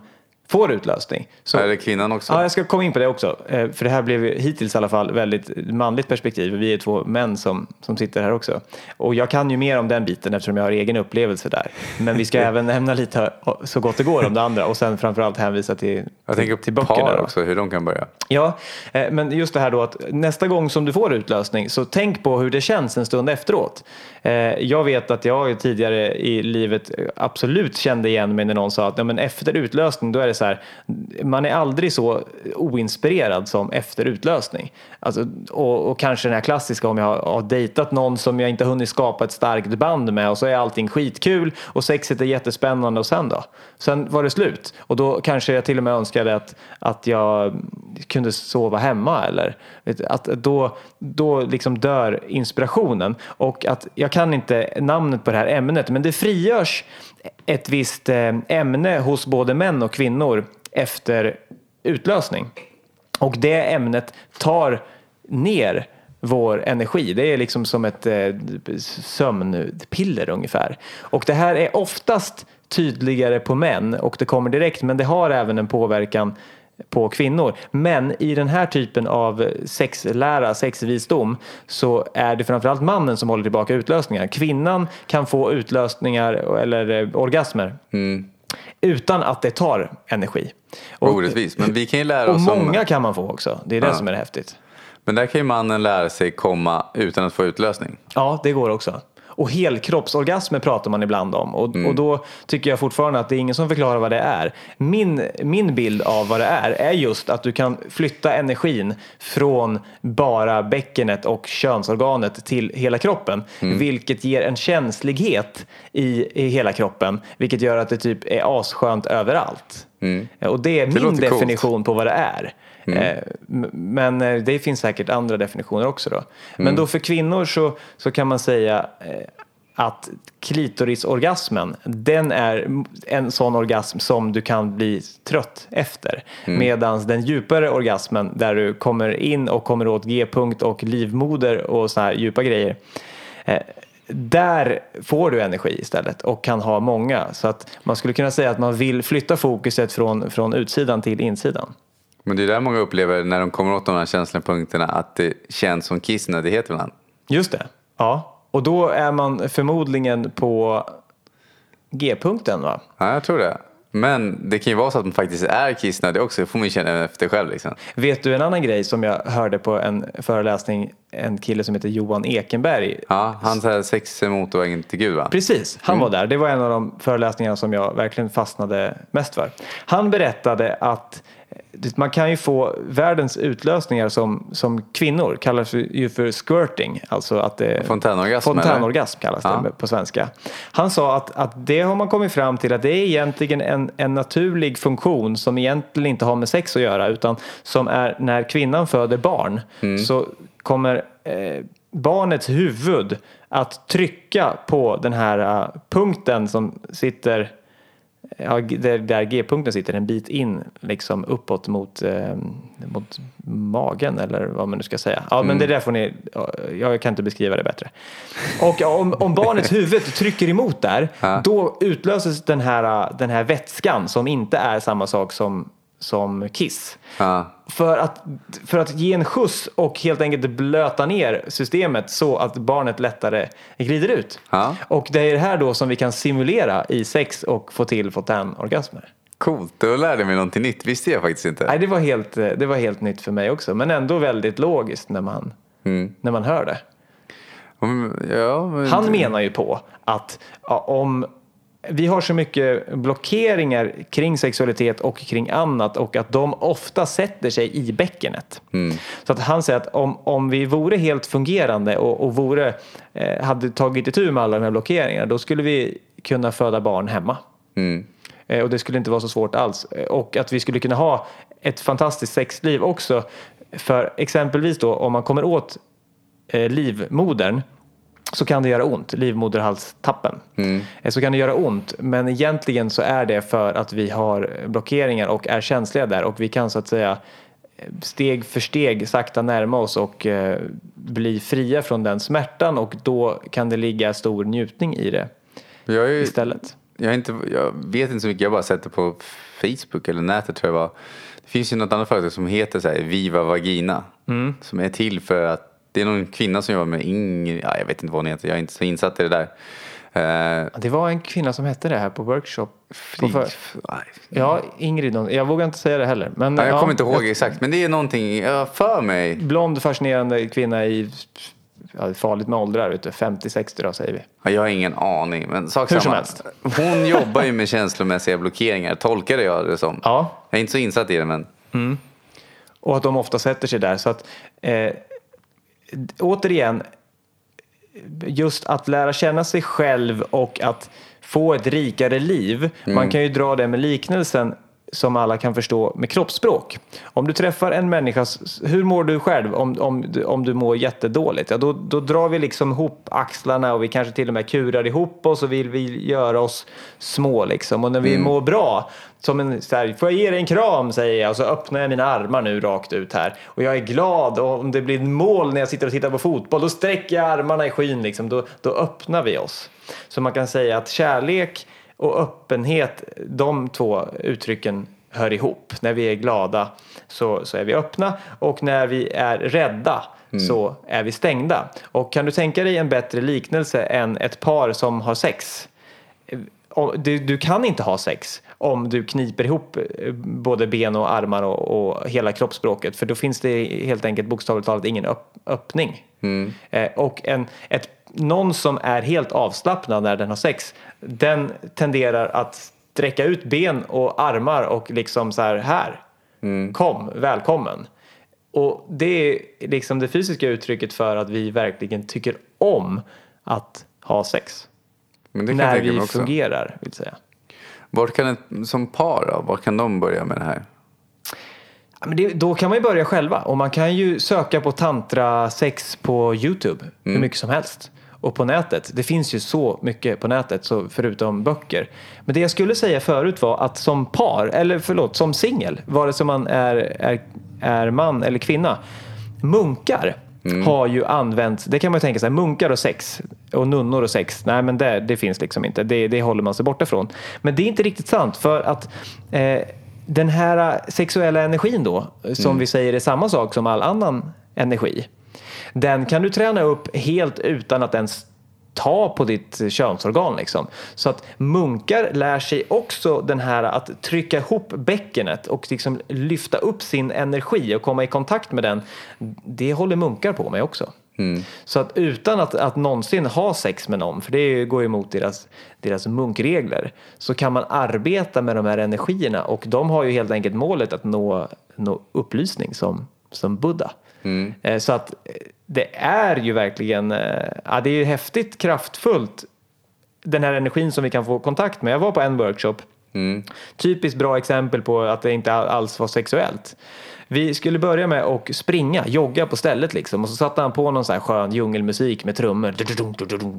får utlösning. Så, Är det kvinnan också? Ja, jag ska komma in på det också. Eh, För det här blev hittills i alla fall väldigt manligt perspektiv. Vi är två män som, som sitter här också. Och jag kan ju mer om den biten eftersom jag har egen upplevelse där. Men vi ska även nämna lite så gott det går om det andra och sen framförallt hänvisa till, jag till, tänker till böckerna. par då. också, hur de kan börja. Ja, eh, men just det här då att nästa gång som du får utlösning så tänk på hur det känns en stund efteråt. Eh, Jag vet att jag tidigare i livet absolut kände igen mig när någon sa att ja, men efter utlösning då är det så här, man är aldrig så oinspirerad som efter utlösning. Alltså, och, och kanske den här klassiska om jag har, har dejtat någon som jag inte hunnit skapa ett starkt band med och så är allting skitkul och sexet är jättespännande och sen då? Sen var det slut och då kanske jag till och med önskade att, att jag kunde sova hemma eller att då, då liksom dör inspirationen och att jag kan inte namnet på det här ämnet men det frigörs ett visst eh, ämne hos både män och kvinnor efter utlösning. Och det ämnet tar ner vår energi. Det är liksom som ett eh, sömnpiller ungefär. Och det här är oftast tydligare på män och det kommer direkt men det har även en påverkan på kvinnor. Men i den här typen av sexlära, sexvisdom så är det framförallt mannen som håller tillbaka utlösningar. Kvinnan kan få utlösningar eller eh, orgasmer utan att det tar energi. Och, Orättvist. Men vi kan ju lära och oss om... många kan man få också. Det är det Ja. som är det häftigt. Men där kan ju mannen lära sig komma utan att få utlösning. Ja, det går också. Och helkroppsorgasmer pratar man ibland om och, och då tycker jag fortfarande att det är ingen som förklarar vad det är. Min, min bild av vad det är är just att du kan flytta energin från bara bäckenet och könsorganet till hela kroppen. Vilket ger en känslighet i, i hela kroppen. Vilket gör att det typ är asskönt överallt. Och det är min låter coolt. definition på vad det är. Eh, m- Men eh, det finns säkert andra definitioner också då. Men då för kvinnor så, så kan man säga eh, att klitorisorgasmen, den är en sån orgasm som du kan bli trött efter. Medan den djupare orgasmen där du kommer in och kommer åt G-punkt och livmoder och så här djupa grejer. eh, Där får du energi istället och kan ha många. Så att man skulle kunna säga att man vill flytta fokuset från, från utsidan till insidan. Men det är där många upplever när de kommer åt de här känsliga punkterna att det känns som kissnödighet ibland. Just det. Ja. Och då är man förmodligen på G-punkten va? Ja, jag tror det. Men det kan ju vara så att man faktiskt är kissnödig också. Det får man ju känna efter själv liksom. Vet du en annan grej som jag hörde på en föreläsning, en kille som heter Johan Ekenberg. Ja, han säger sex är motorvägen till Gud va? Precis, han var där. Det var en av de föreläsningarna som jag verkligen fastnade mest för. Han berättade att man kan ju få världens utlösningar som, som kvinnor, kallas ju för squirting. Alltså att det, Fontänorgasm, Fontänorgasm kallas det Ja. på svenska. Han sa att, att det har man kommit fram till att det är egentligen en, en naturlig funktion som egentligen inte har med sex att göra utan som är när kvinnan föder barn så kommer eh, barnets huvud att trycka på den här eh, punkten som sitter Ja, där, där G-punkten sitter en bit in liksom uppåt mot, eh, mot magen eller vad man nu ska säga. Ja, men det där får ni, ja, jag kan inte beskriva det bättre. Och om, om barnets huvud trycker emot där, då utlöses den här, den här vätskan som inte är samma sak som som kiss. Ja. För att, för att ge en skjuts och helt enkelt blöta ner systemet så att barnet lättare glider ut. Ja. Och det är det här då som vi kan simulera i sex och få till fontänorgasmer. Coolt, då lärde jag mig någonting nytt. Visste jag faktiskt inte. Nej, det var, helt, det var helt nytt för mig också, men ändå väldigt logiskt när man, Mm. när man hör det. Om- Ja, men... Han menar ju på att ja, om vi har så mycket blockeringar kring sexualitet och kring annat och att de ofta sätter sig i bäckenet. Så att han säger att om, om vi vore helt fungerande och, och vore, eh, hade tagit itu med alla de här blockeringarna då skulle vi kunna föda barn hemma. Eh, och det skulle inte vara så svårt alls. Eh, Och att vi skulle kunna ha ett fantastiskt sexliv också. För exempelvis då om man kommer åt eh, livmodern så kan det göra ont, livmoderhalstappen. Eh, Så kan det göra ont, men egentligen så är det för att vi har blockeringar och är känsliga där och vi kan så att säga eh, steg för steg sakta närma oss och eh, bli fria från den smärtan och då kan det ligga stor njutning i det Jag, ju- istället. jag, inte, jag vet inte så mycket, jag har bara sett det på Facebook eller nätet tror jag var. Det finns ju något annat företag som heter så här, Viva Vagina. Mm. Som är till för att det är någon kvinna som jobbar med Ingrid, ja, jag vet inte vad hon heter, jag är inte så insatt i det där. Eh, Det var en kvinna som hette det här på workshop. På för, nej, ja, Ingrid. Jag vågar inte säga det heller. Men, Nej, jag ja, kommer inte ihåg exakt, men det är någonting, jag för mig. Blond, fascinerande kvinna i ja, farligt med åldrar, vet du. 50-60 då säger vi. Ja, Jag har ingen aning, men sak Hur som helst. Hon jobbar ju med känslomässiga blockeringar, tolkade jag det som. Ja, Jag är inte så insatt i det, men och att de ofta sätter sig där. Så att, eh, återigen, just att lära känna sig själv och att få ett rikare liv. Man kan ju dra det med liknelsen som alla kan förstå med kroppsspråk. Om du träffar en människa, hur mår du själv om, om, om du mår jättedåligt? Ja, då, då drar vi liksom ihop axlarna och vi kanske till och med kurar ihop oss och vill vi göra oss små liksom. Och när vi mår bra, som en så här, får jag ge dig en kram säger jag och så öppnar jag mina armar nu rakt ut här. Och jag är glad och om det blir mål när jag sitter och tittar på fotboll då sträcker jag armarna i skyn liksom. Då, då öppnar vi oss. Så man kan säga att kärlek och öppenhet, de två uttrycken hör ihop. När vi är glada så, så är vi öppna och när vi är rädda så är vi stängda. Och kan du tänka dig en bättre liknelse än ett par som har sex? Och Du, du kan inte ha sex om du kniper ihop eh, både ben och armar och, och hela kroppsspråket för då finns det helt enkelt bokstavligt talat ingen öpp, öppning. Eh, och en, ett, någon som är helt avslappnad när den har sex den tenderar att sträcka ut ben och armar och liksom så här, här, kom, välkommen. Och det är liksom det fysiska uttrycket för att vi verkligen tycker om att ha sex. Men det kan när vi fungerar, vill säga. Vart kan ett, som par då, vart kan de börja med det här? Ja, Men det, då kan man ju börja själva och man kan ju söka på tantra sex på Youtube hur mycket som helst. Och på nätet. Det finns ju så mycket på nätet så förutom böcker. Men det jag skulle säga förut var att som par, eller förlåt, som singel, vare sig man är, är, är man eller kvinna. Munkar har ju använt, det kan man ju tänka sig, munkar och sex och nunnor och sex. Nej men det, det finns liksom inte, det, det håller man sig borta från. Men det är inte riktigt sant för att eh, den här sexuella energin då, som vi säger är samma sak som all annan energi. Den kan du träna upp helt utan att ens ta på ditt könsorgan. Liksom. Så att munkar lär sig också den här att trycka ihop bäckenet och liksom lyfta upp sin energi och komma i kontakt med den. Det håller munkar på med också. Så att utan att, att någonsin ha sex med någon, för det går ju emot deras, deras munkregler, så kan man arbeta med de här energierna och de har ju helt enkelt målet att nå, nå upplysning som, som Buddha. Eh, Så att eh, det är ju verkligen, eh, ja, det är ju häftigt kraftfullt den här energin som vi kan få kontakt med. Jag var på en workshop, typiskt bra exempel på att det inte alls var sexuellt. Vi skulle börja med att springa, jogga på stället liksom och så satte han på någon sån här skön djungelmusik med trummor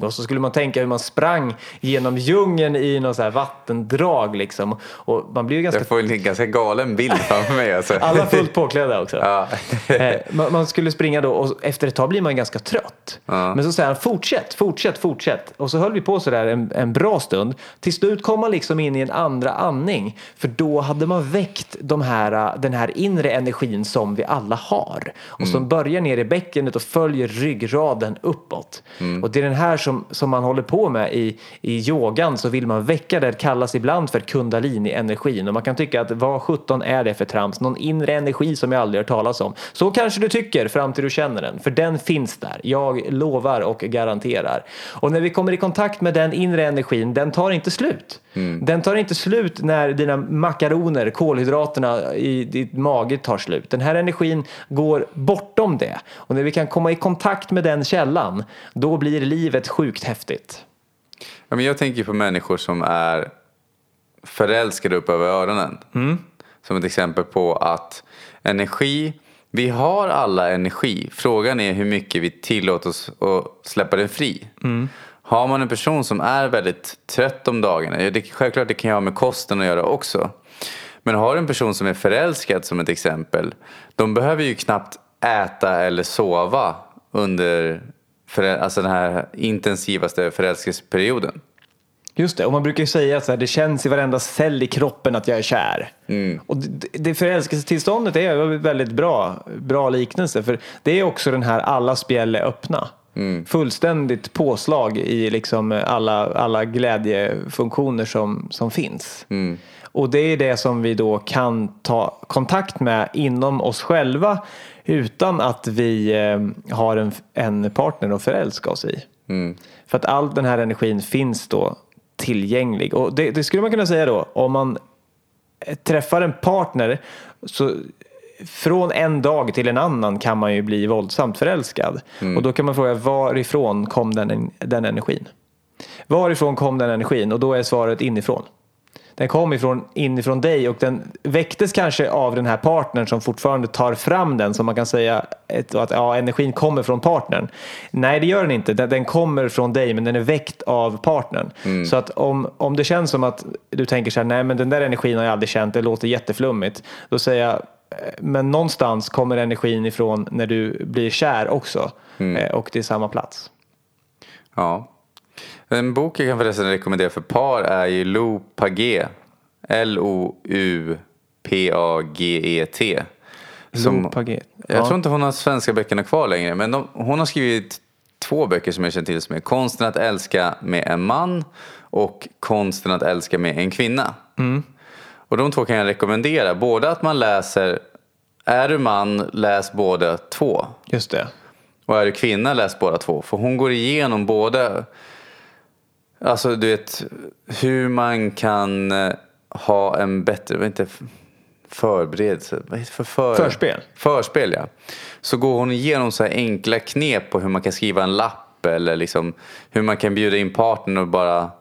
och så skulle man tänka hur man sprang genom djungeln i någon sån här vattendrag liksom och man blir ju ganska Jag får en ganska galen bild framför mig. Alltså. alla fullt påklädda också. Ja. Eh, man, man skulle springa då och efter ett tag blir man ganska trött. Ja. Men så säger han fortsätt, fortsätt, fortsätt. Och så höll vi på sådär en, en bra stund. Till slut kom man liksom in i en andra andra andning. För då hade man väckt de här, den här inre energin som vi alla har. Och som börjar ner i bäckenet och följer ryggraden uppåt. Och det är den här som, som man håller på med i, i yogan så vill man väcka det, kallas ibland för kundalini-energin. Och man kan tycka att vad sjutton är det för trams? Någon inre energi som jag aldrig hört talas om. Så kanske du tycker fram till du känner den. För den finns där. Jag lovar och garanterar. Och när vi kommer i kontakt med den inre energin, den tar inte slut. Den tar inte slut när dina makaroner, kolhydraterna i ditt mage tar slut. Den här energin går bortom det. Och när vi kan komma i kontakt med den källan, då blir livet sjukt häftigt. Ja, men jag tänker på människor som är förälskade upp över öronen. Som ett exempel på att energi, vi har alla energi. Frågan är hur mycket vi tillåter oss att släppa den fri. Har man en person som är väldigt trött om dagarna, det, självklart det kan ju ha med kosten att göra också. Men har du en person som är förälskad som ett exempel, de behöver ju knappt äta eller sova under förä- alltså den här intensivaste förälskelseperioden. Just det, och man brukar ju säga att det känns i varenda cell i kroppen att jag är kär. Och det, det förälskelsetillståndet är en väldigt bra, bra liknelse. För det är också den här alla spjäll är öppna. Fullständigt påslag i liksom alla, alla glädjefunktioner som, som finns. Och det är det som vi då kan ta kontakt med inom oss själva utan att vi eh, har en, en partner att förälska oss i. För att all den här energin finns då tillgänglig. Och det, det skulle man kunna säga då, om man träffar en partner så från en dag till en annan kan man ju bli våldsamt förälskad. Och då kan man fråga varifrån kom den, den energin? Varifrån kom den energin? Och då är svaret inifrån. Den kom ifrån, inifrån dig och den väcktes kanske av den här partnern som fortfarande tar fram den. Så man kan säga ett, att ja, energin kommer från partnern. Nej, det gör den inte. Den, den kommer från dig men den är väckt av partnern. Så att om, om det känns som att du tänker så här, nej men den där energin har jag aldrig känt, det låter jätteflummigt. Då säger jag, men någonstans kommer energin ifrån när du blir kär också. Eh, Och det är samma plats. Ja. En bok jag kan förresten rekommendera för par är ju Lou Paget. L-O-U-P-A-G-E-T. Lou Paget. Jag Ja. tror inte hon har svenska böckerna kvar längre. Men de, hon har skrivit två böcker som jag känner till som är Konsten att älska med en man och Konsten att älska med en kvinna. Och de två kan jag rekommendera. Både att man läser, är du man, läs båda två. Just det. Och är du kvinna, läs båda två. För hon går igenom både, alltså du vet, hur man kan eh, ha en bättre, det, förberedelse, vad heter det för, för Förspel. Förspel ja. Så går hon igenom så här enkla knep på hur man kan skriva en lapp eller liksom hur man kan bjuda in partnern och bara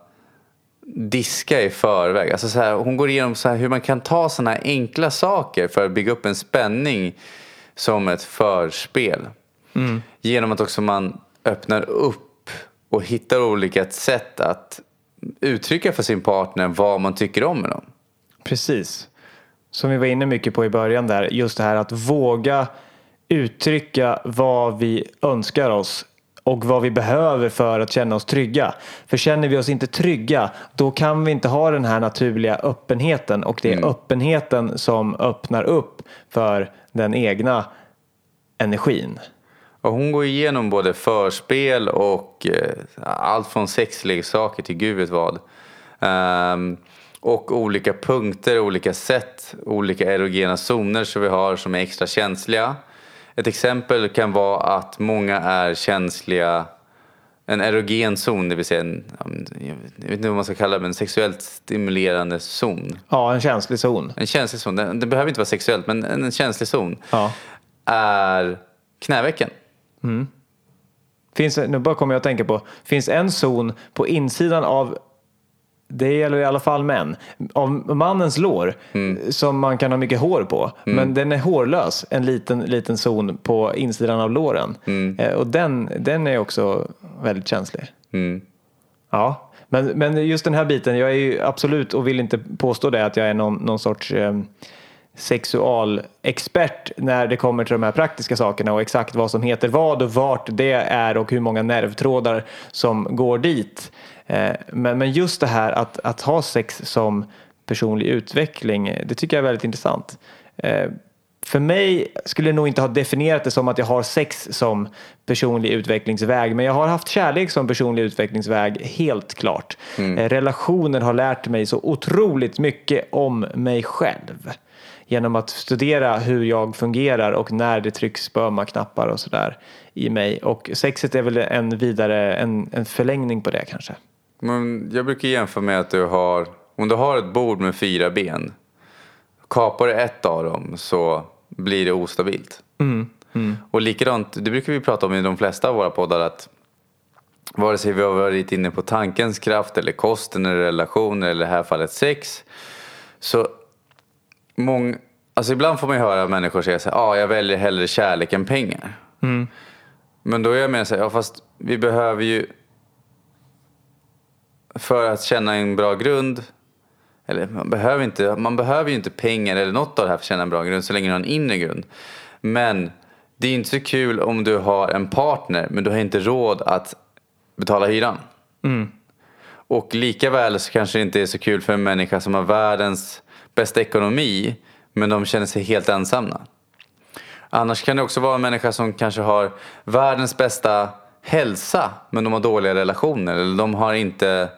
diska i förväg. Alltså så här, hon går igenom så här hur man kan ta sådana enkla saker för att bygga upp en spänning som ett förspel. Genom att också man öppnar upp och hittar olika sätt att uttrycka för sin partner vad man tycker om med dem. Precis. Som vi var inne mycket på i början där, just det här att våga uttrycka vad vi önskar oss och vad vi behöver för att känna oss trygga. För känner vi oss inte trygga, då kan vi inte ha den här naturliga öppenheten och det är öppenheten som öppnar upp för den egna energin. Och hon går igenom både förspel och eh, allt från sexleksaker till gud vet vad. Ehm, och olika punkter, olika sätt, olika erogena zoner som vi har som är extra känsliga. Ett exempel kan vara att många är känsliga en erogen zon, det vill säga en, jag vet- inte vad man ska kalla det, men en sexuellt stimulerande zon. Ja, en känslig zon. En känslig zon, det, det behöver inte vara sexuellt, men en, en känslig zon Ja. är knävecken. Finns, nu bara kommer jag att tänka på, finns en zon på insidan av det gäller i alla fall män. Av mannens lår som man kan ha mycket hår på. Men den är hårlös, en liten, liten zon på insidan av låren. Eh, och den, den är också väldigt känslig. Mm. Ja, men, men just den här biten, jag är ju absolut och vill inte påstå det att jag är någon, någon sorts eh, sexualexpert när det kommer till de här praktiska sakerna och exakt vad som heter vad och vart det är och hur många nervtrådar som går dit. Eh, men, men just det här att, att ha sex som personlig utveckling. Det tycker jag är väldigt intressant. Eh, för mig skulle jag nog inte ha definierat det som att jag har sex som personlig utvecklingsväg men jag har haft kärlek som personlig utvecklingsväg helt klart. Mm. Relationer har lärt mig så otroligt mycket om mig själv genom att studera hur jag fungerar och när det trycks på ömma knappar och sådär i mig. Och sexet är väl en vidare, en, en förlängning på det kanske. Men jag brukar jämföra med att du har, om du har ett bord med fyra ben, kapar du ett av dem så blir det ostabilt. Mm. Mm. Och likadant, det brukar vi prata om i de flesta av våra poddar att vare sig vi har varit inne på tankens kraft eller kosten eller relationer eller i det här fallet sex så mång, alltså ibland får man ju höra människor säga så här, ah, jag väljer hellre kärlek än pengar. Mm. Men då är jag med så här, ja fast vi behöver ju för att känna en bra grund eller man behöver, inte, man behöver ju inte pengar eller något av det här för att känna en bra grund så länge du har en inre grund. Men det är inte så kul om du har en partner men du har inte råd att betala hyran. Mm. Och lika väl så kanske det inte är så kul för en människa som har världens bästa ekonomi men de känner sig helt ensamma. Annars kan det också vara en människa som kanske har världens bästa hälsa men de har dåliga relationer eller de har inte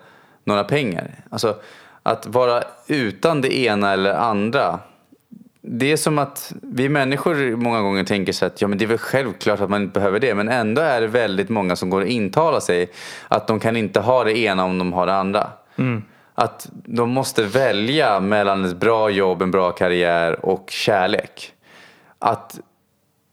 några pengar. Alltså att vara utan det ena eller andra det är som att vi människor många gånger tänker så att ja, men det är väl självklart att man inte behöver det. Men ändå är det väldigt många som går och intalar sig att de kan inte ha det ena om de har det andra. Mm att de måste välja mellan ett bra jobb, en bra karriär och kärlek. Att,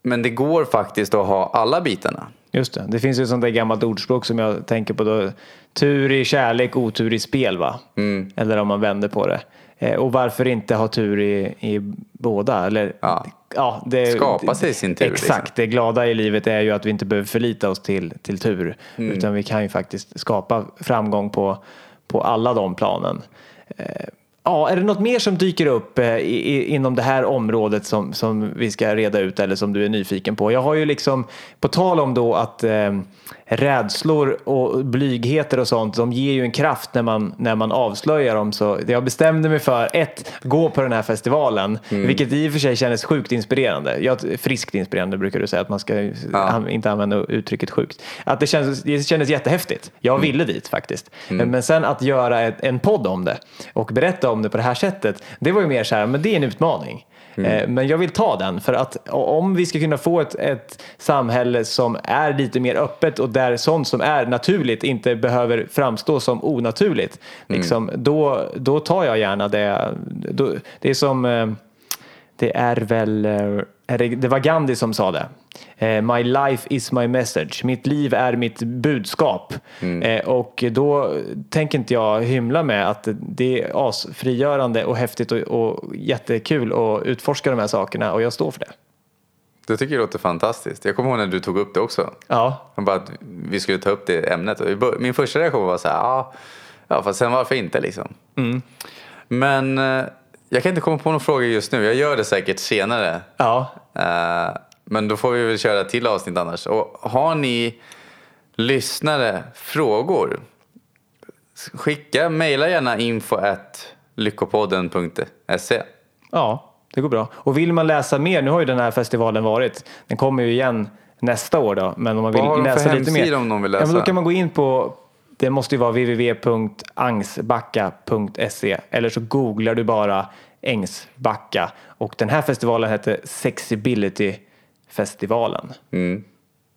men det går faktiskt att ha alla bitarna. Just det, det finns ju ett sånt där gammalt ordspråk som jag tänker på då. Tur i kärlek, otur i spel va? Mm. Eller om man vänder på det. Eh, och varför inte ha tur i, i båda? Eller, ja. Ja, det, Skapa sig sin tur. Exakt, liksom. det glada i livet är ju att vi inte behöver förlita oss till, till tur. Mm. Utan vi kan ju faktiskt skapa framgång på på alla de planen. Eh, ja, är det något mer som dyker upp eh, inom det här området som, som vi ska reda ut eller som du är nyfiken på? Jag har ju liksom, på tal om då att eh, rädslor och blygheter och sånt, de ger ju en kraft när man, när man avslöjar dem. Så jag bestämde mig för ett, gå på den här festivalen, mm. vilket i och för sig kändes sjukt inspirerande. Ja, friskt inspirerande brukar du säga, att man ska ja. inte använda uttrycket sjukt. Att det kändes, det kändes jättehäftigt. Jag mm. ville dit faktiskt. Mm. Men sen att göra ett, en podd om det och berätta om det på det här sättet, det var ju mer så här, men det är en utmaning. Mm. Eh, men jag vill ta den för att om vi ska kunna få ett, ett samhälle som är lite mer öppet och där sånt som är naturligt inte behöver framstå som onaturligt. Mm. Liksom, då, då tar jag gärna det. Då, det är som, eh, det är väl, eh, det var Gandhi som sa det. Eh, my life is my message. Mitt liv är mitt budskap. Mm. Eh, och då tänker inte jag hymla med att det är asfrigörande och häftigt och, och jättekul att utforska de här sakerna och jag står för det. Det tycker jag låter fantastiskt. Jag kommer ihåg när du tog upp det också. Ja. Bara att vi skulle ta upp det ämnet. Min första reaktion var så här, ja, ja fast sen varför inte liksom. Mm. Men eh, jag kan inte komma på någon fråga just nu. Jag gör det säkert senare. Ja. Men då får vi väl köra till avsnitt annars. Och har ni lyssnare frågor? Skicka, mejla gärna info at lyckopodden.se. Ja, det går bra. Och vill man läsa mer, nu har ju den här festivalen varit, den kommer ju igen nästa år då. Men om man vill för lite mer. om någon vill läsa? Ja, men då kan man gå in på det måste ju vara www.angsbacka.se eller så googlar du bara Ängsbacka och den här festivalen heter Sexibility festivalen. Mm.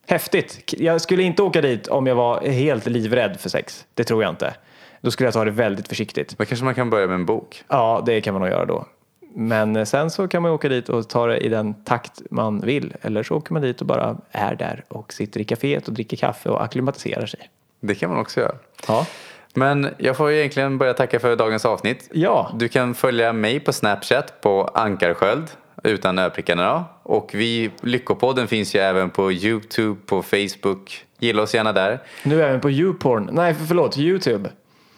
Häftigt! Jag skulle inte åka dit om jag var helt livrädd för sex. Det tror jag inte. Då skulle jag ta det väldigt försiktigt. Men kanske man kan börja med en bok? Ja, det kan man nog göra då. Men sen så kan man åka dit och ta det i den takt man vill. Eller så åker man dit och bara är där och sitter i kaféet och dricker kaffe och akklimatiserar sig. Det kan man också göra. Ja. Men jag får egentligen börja tacka för dagens avsnitt. Ja. Du kan följa mig på Snapchat på Ankarsköld utan öprickarna då. Och vi, Lyckopodden finns ju även på YouTube, på Facebook. Gilla oss gärna där. Nu även på YouPorn. Nej, förlåt, YouTube.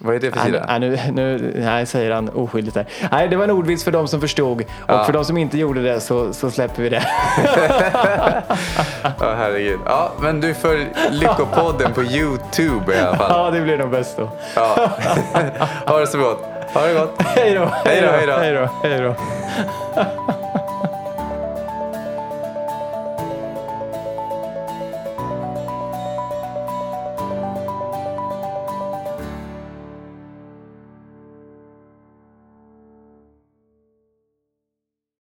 Vad är det för sida? Nej, nu, nu, nej, säger han oskyldigt där. Nej, det var en ordvits för de som förstod. Och ja. för de som inte gjorde det så, så släpper vi det. ja, herregud. Ja, men du för Lyckopodden på YouTube i alla fall. Ja, det blir nog bäst då. ja. Ha det så gott. Ha det gott. Hej då, hej då. Hej då. Hej då.